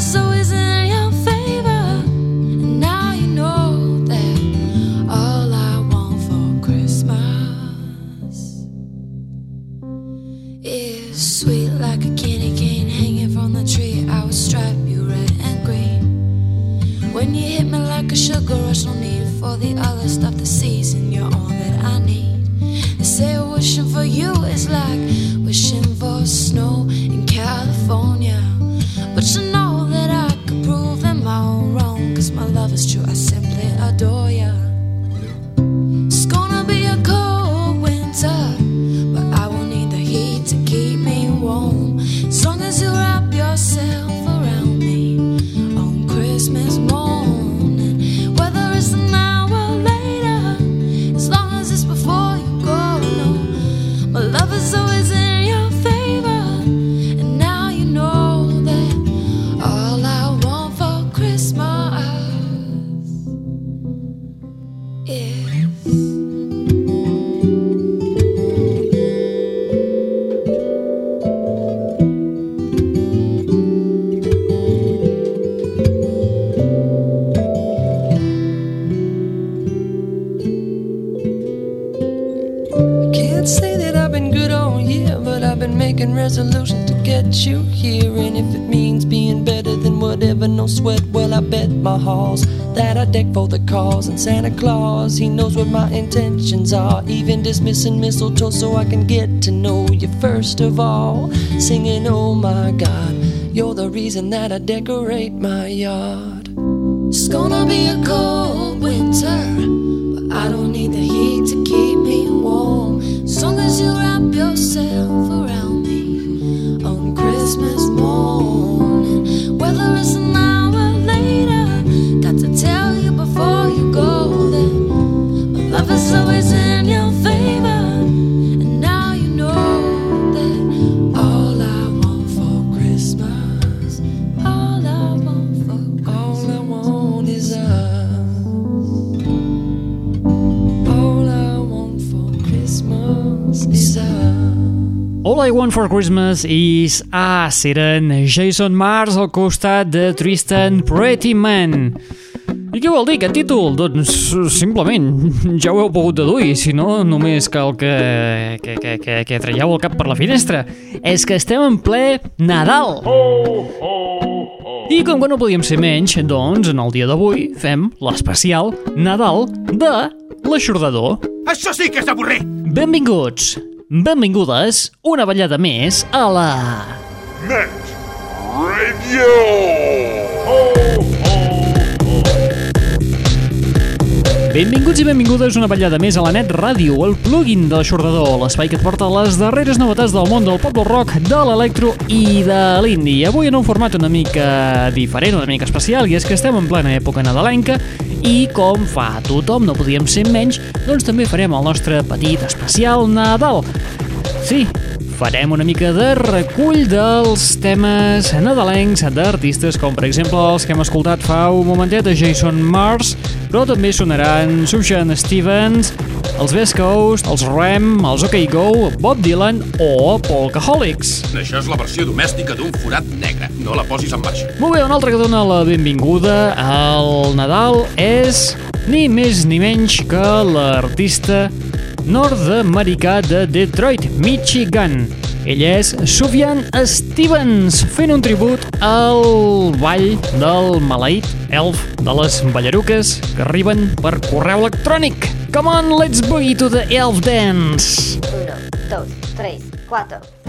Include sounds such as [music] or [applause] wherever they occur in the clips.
so isn't for the cause. And Santa Claus, he knows what my intentions are. Even dismissing mistletoe so I can get to know you first of all. Singing, oh my God, you're the reason that I decorate my yard. It's gonna be a cold winter, for Christmas is Us. Eren Jason Mars al costat de Tristan Prettyman. I què vol dir aquest títol? Doncs simplement, ja ho heu pogut deduir, si no només cal que, que, que, que, que traieu el cap per la finestra. És que estem en ple Nadal! I com que no podíem ser menys, doncs en el dia d'avui fem l'especial Nadal de l'Aixordador. Això sí que és avorrit! Benvinguts, benvingudes, una ballada més a la... Net Radio! Benvinguts i benvingudes una ballada més a la Net Ràdio, el plugin de l'aixordador, l'espai que et porta les darreres novetats del món del pop rock, de l'electro i de l'indie. Avui en un format una mica diferent, una mica especial, i és que estem en plena època nadalenca i com fa tothom, no podíem ser menys, doncs també farem el nostre petit especial Nadal. Sí, farem una mica de recull dels temes nadalencs d'artistes com per exemple els que hem escoltat fa un momentet de Jason Mars, però també sonaran Sufjan Stevens, els West Coast, els Ram, els OK Go, Bob Dylan o Polkaholics. Això és la versió domèstica d'un forat negre. No la posis en marxa. Molt bé, un altre que dona la benvinguda al Nadal és ni més ni menys que l'artista nord-americà de Detroit, Michigan. Ell és Sufjan Stevens, fent un tribut al ball del maleït elf de les ballaruques que arriben per correu electrònic. Come on, let's boogie to the elf dance. 1, 2, 3, 4...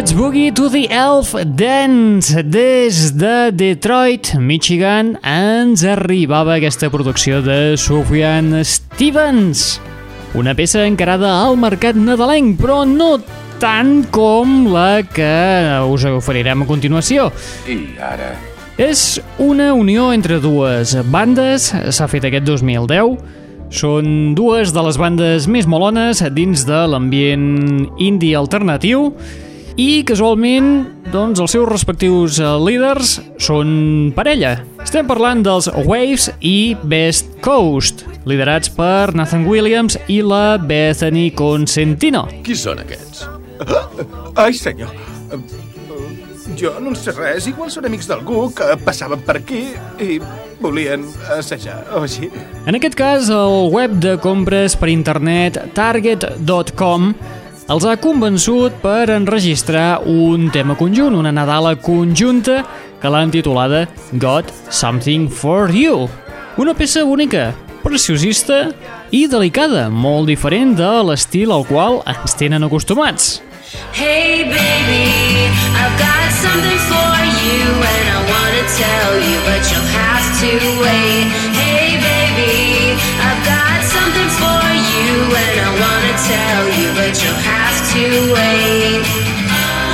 Let's Boogie to the Elf Dance des de Detroit, Michigan ens arribava aquesta producció de Sufjan Stevens. Una peça encarada al mercat nadalenc però no tant com la que us oferirem a continuació. I ara... és una unió entre dues bandes, s'ha fet aquest 2010. Són dues de les bandes més molones dins de l'ambient indie alternatiu i casualment doncs, els seus respectius eh, líders són parella. Estem parlant dels Waves i Best Coast, liderats per Nathan Williams i la Bethany Consentino. Qui són aquests? [laughs] Ai, senyor. Eh, Jo no en sé res. Igual són amics d'algú que passaven per aquí i volien assajar o així. En aquest cas, el web de compres per internet Target.com els ha convençut per enregistrar un tema conjunt, una Nadala conjunta que l'han titulada Got Something For You. Una peça única, preciosista i delicada, molt diferent de l'estil al qual ens tenen acostumats. Hey baby, I've got something for you and I wanna tell you, but you'll have to wait. Hey baby, I've got something for you and I wanna tell you, but you'll have to wait.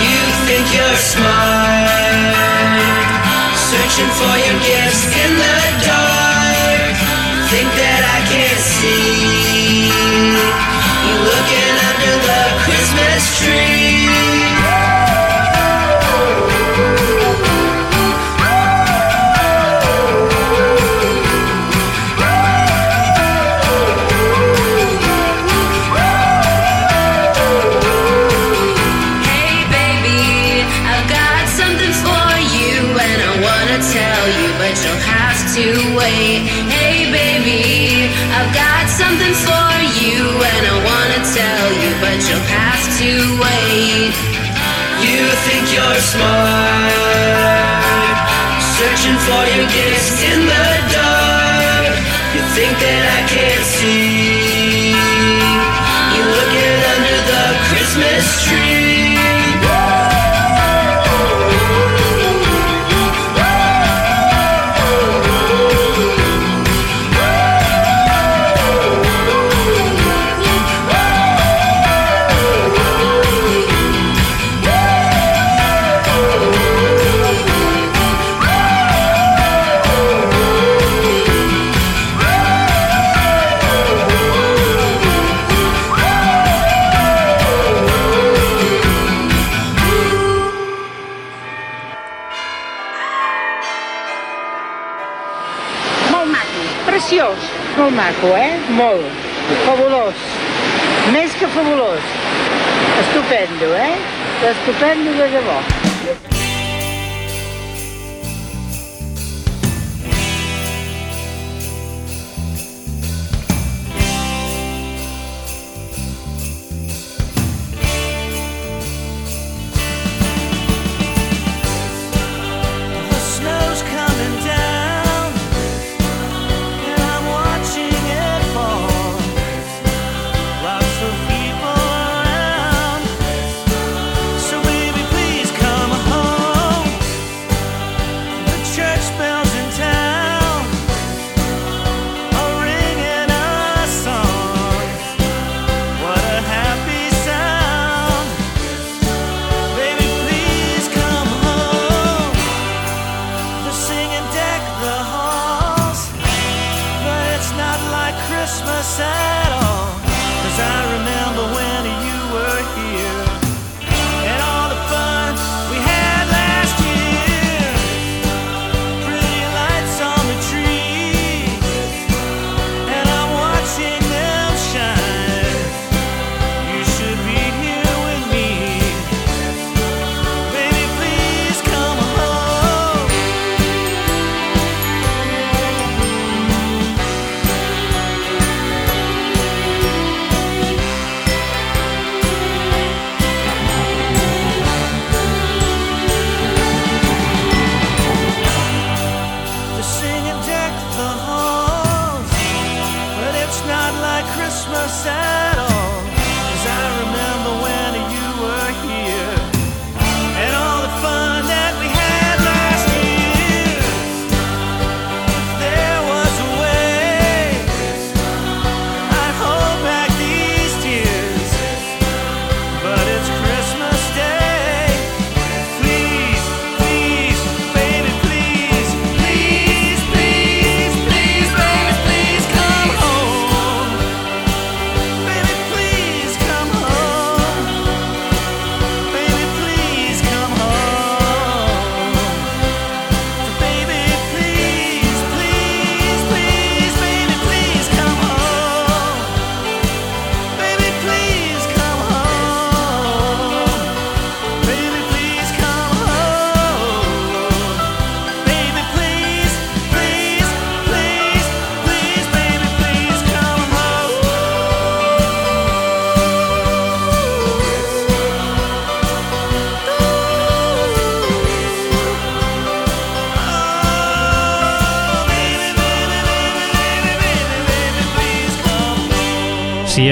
You think you're smart, searching for your gifts in the dark. Think that I can't see Molt. Fabulós. Més que fabulós. Estupendo, eh? Estupendo de debò.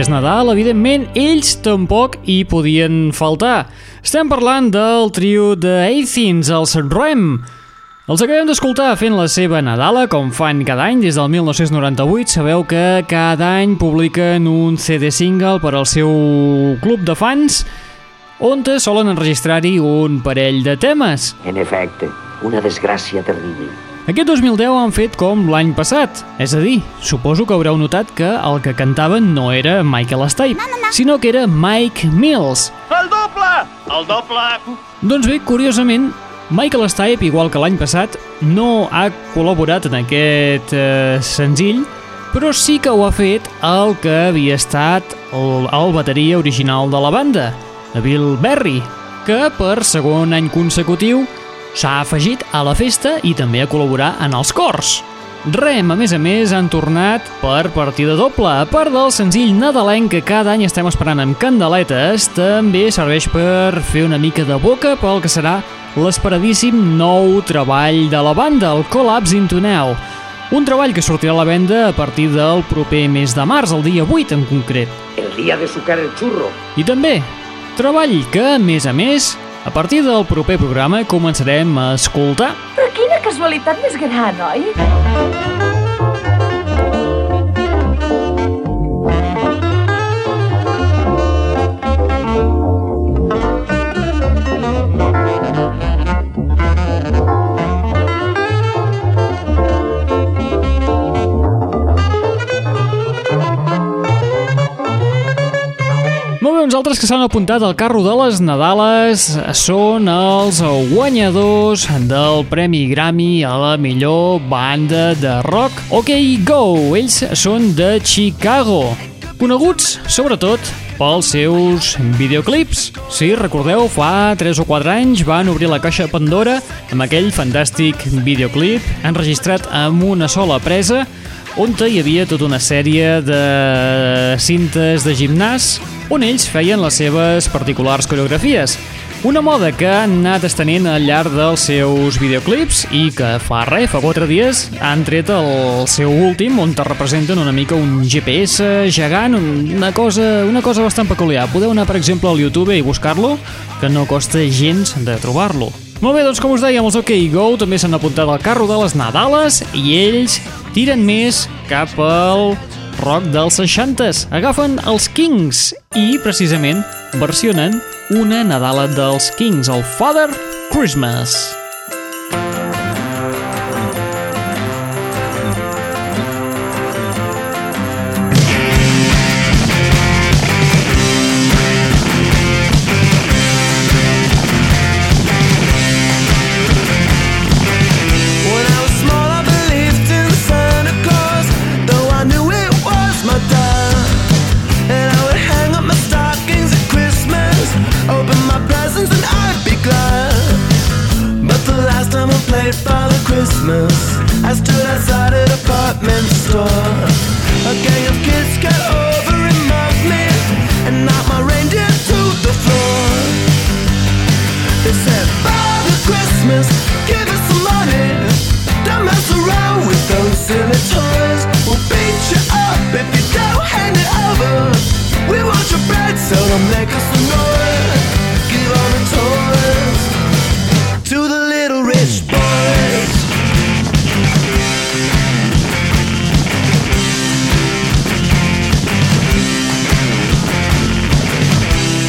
És Nadal, evidentment, ells tampoc hi podien faltar. Estem parlant del trio de Athens, els Rem. Els acabem d'escoltar fent la seva Nadala, com fan cada any des del 1998. Sabeu que cada any publiquen un CD single per al seu club de fans, on solen enregistrar-hi un parell de temes. En efecte, una desgràcia terrible. Aquest 2010 han fet com l'any passat, és a dir, suposo que haureu notat que el que cantaven no era Michael Stipe, sinó que era Mike Mills. El doble! El doble! Doncs bé, curiosament, Michael Stipe, igual que l'any passat, no ha col·laborat en aquest eh, senzill, però sí que ho ha fet el que havia estat el, el bateria original de la banda, Bill Berry, que per segon any consecutiu s'ha afegit a la festa i també a col·laborar en els cors. Rem, a més a més, han tornat per partida doble. A part del senzill nadalenc que cada any estem esperant amb candeletes, també serveix per fer una mica de boca pel que serà l'esperadíssim nou treball de la banda, el Collapse Into Now. Un treball que sortirà a la venda a partir del proper mes de març, el dia 8 en concret. El dia de sucar el xurro. I també, treball que, a més a més, a partir del proper programa començarem a escoltar Però quina casualitat més gran, oi? Uns altres que s'han apuntat al carro de les Nadales són els guanyadors del Premi Grammy a la millor banda de rock. OK Go, ells són de Chicago, coneguts sobretot pels seus videoclips. Si recordeu, fa 3 o 4 anys van obrir la caixa Pandora amb aquell fantàstic videoclip enregistrat amb una sola presa on hi havia tota una sèrie de cintes de gimnàs on ells feien les seves particulars coreografies. Una moda que han anat estenent al llarg dels seus videoclips i que fa res, fa 4 dies, han tret el seu últim on te representen una mica un GPS gegant, una cosa, una cosa bastant peculiar. Podeu anar, per exemple, al YouTube i buscar-lo, que no costa gens de trobar-lo. Molt bé, doncs com us dèiem, els OK Go també s'han apuntat al carro de les Nadales i ells tiren més cap al rock dels 60s. Agafen els Kings i, precisament, versionen una Nadala dels Kings, el Father Christmas.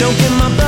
don't get my back.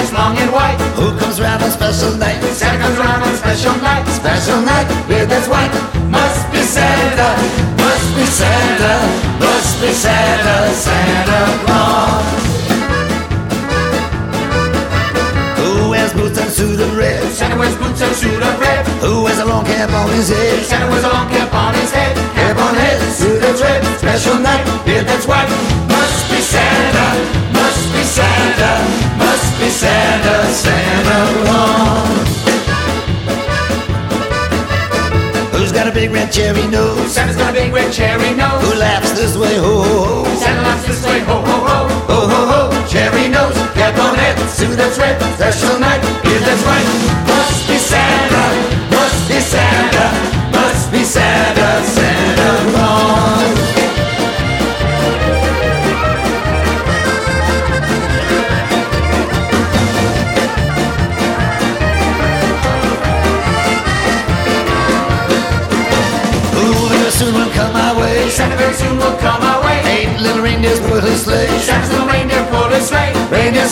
Santa's got a beard that's long and white. Who comes around on special night? Santa comes around on special night. Special night, beard that's white. Must be Santa, Must be Santa, must be Santa, Santa Claus. Who wears boots and suit of red? Santa wears boots and suit of red. Who wears a long cap on his head? Santa wears a long cap on his head. Cap on head, suit that's red. Special night, beard that's white. Must be Santa, Santa, must be Santa, Santa Claus. Who's got a big red cherry nose? Santa's got a big red cherry nose. Who laughs this way, ho ho ho? Santa laughs this way, ho ho ho. Ho ho ho, cherry nose, cap on head, suit that's red, special night, beard that's white. Must be Santa, must be Santa, sleigh. Santa's little reindeer pulled his sleigh. Reindeer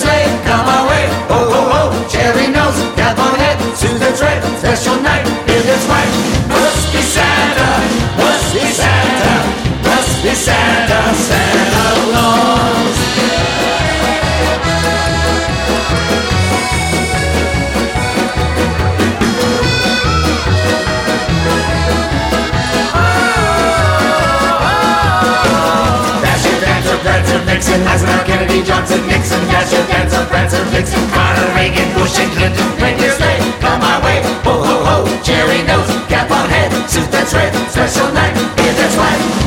Vixen, Eisenhower, Kennedy, Johnson, Nixon, Dasher, Dancer, Prancer, Vixen, Connor, Reagan, Bush, and Clinton. Reindeer sleigh, come our way. Ho, ho, ho, cherry nose, cap on head, suit that's red, special night, beard that's white.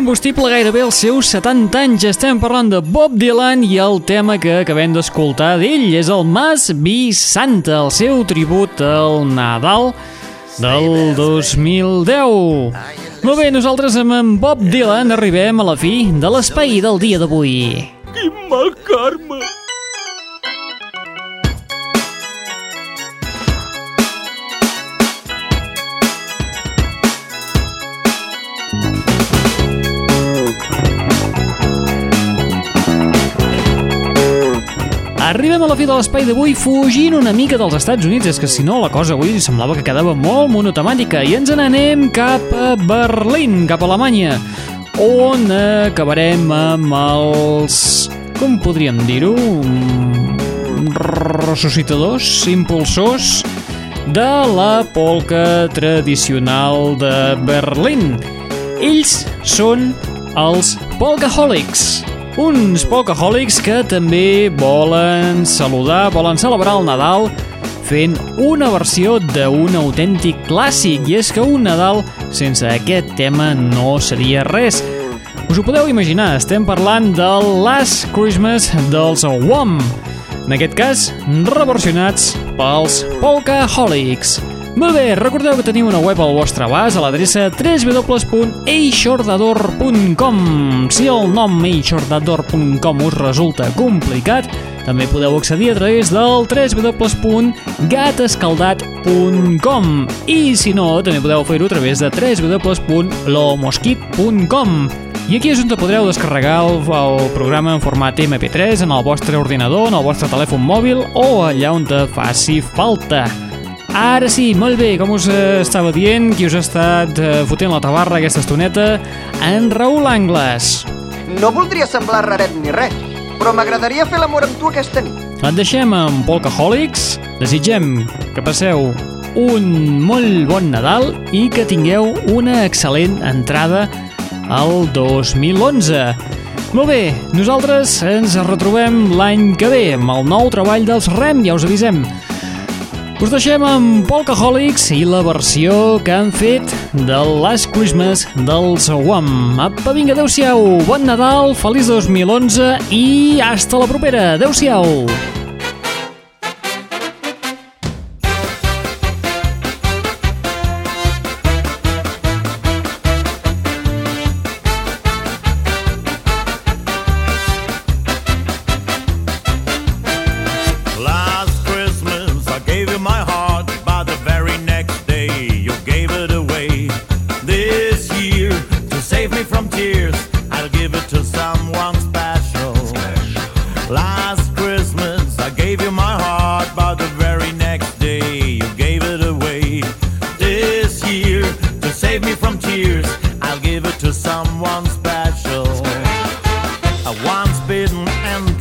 Incombustible gairebé els seus 70 anys. Estem parlant de Bob Dylan i el tema que acabem d'escoltar d'ell és el Mas Santa, el seu tribut al Nadal del 2010. Molt bé, nosaltres amb en Bob Dylan arribem a la fi de l'espai del dia d'avui. Quin mal karma! Arribem a la fi de l'espai d'avui fugint una mica dels Estats Units. És que si no, la cosa avui semblava que quedava molt monotemàtica. I ens n'anem cap a Berlín, cap a Alemanya, on acabarem amb els... com podríem dir-ho? Ressuscitadors, impulsors de la polca tradicional de Berlín. Ells són els Polkaholics, uns Polkaholics que també volen saludar, volen celebrar el Nadal fent una versió d'un autèntic clàssic, i és que un Nadal sense aquest tema no seria res. Us ho podeu imaginar, estem parlant del Last Christmas dels Wham! En aquest cas, reversionats pels Polkaholics. Molt bé, recordeu que teniu una web al vostre abast a l'adreça www.eixordador.com Si el nom eixordador.com us resulta complicat, també podeu accedir a través del www.gatescaldat.com i si no, també podeu fer-ho a través de www.lomosquit.com i aquí és on podreu descarregar el, el programa en format MP3 en el vostre ordinador, en el vostre telèfon mòbil o allà on te faci falta. Ara sí, molt bé, com us eh, estava dient, qui us ha estat eh, fotent la tabarra aquesta estoneta? En Raül Angles. No voldria semblar raret ni res, però m'agradaria fer l'amor amb tu aquesta nit. Et deixem amb Polkaholics, desitgem que passeu un molt bon Nadal i que tingueu una excel·lent entrada al 2011. Molt bé, nosaltres ens retrobem l'any que ve amb el nou treball dels REM, ja us avisem. Us deixem amb Polkaholics i la versió que han fet del Last Christmas dels Wham. Apa, vinga, adeu-siau, bon Nadal, feliç 2011 i hasta la propera, adeu-siau. Last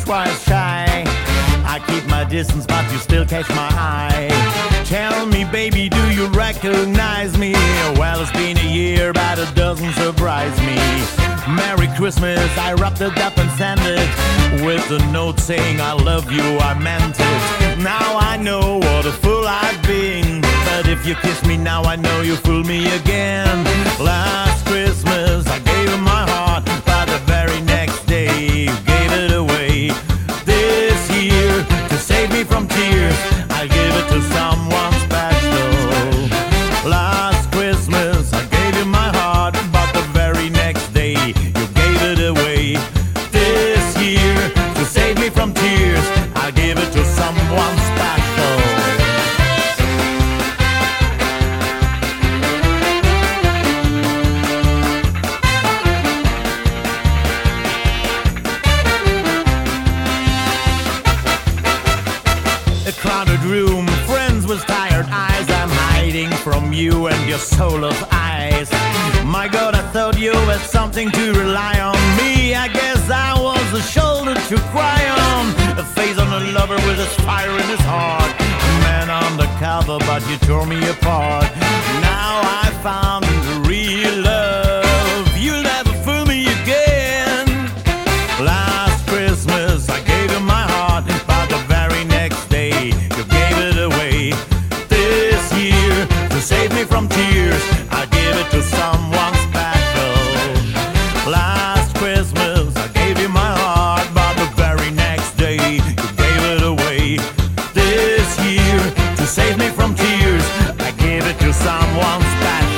twice shy. I keep my distance, but you still catch my eye. Tell me, baby, do you recognize me? Well, it's been a year, but it doesn't surprise me. Merry Christmas, I wrapped it up and sent it with a note saying I love you, I meant it. Now I know what a fool I've been. But if you kiss me now, I know you fool me again. Last Christmas, I gave you my heart, but the very next you gave it away. This year, to save me from tears, I give it to someone special. But you tore me apart. someone's back.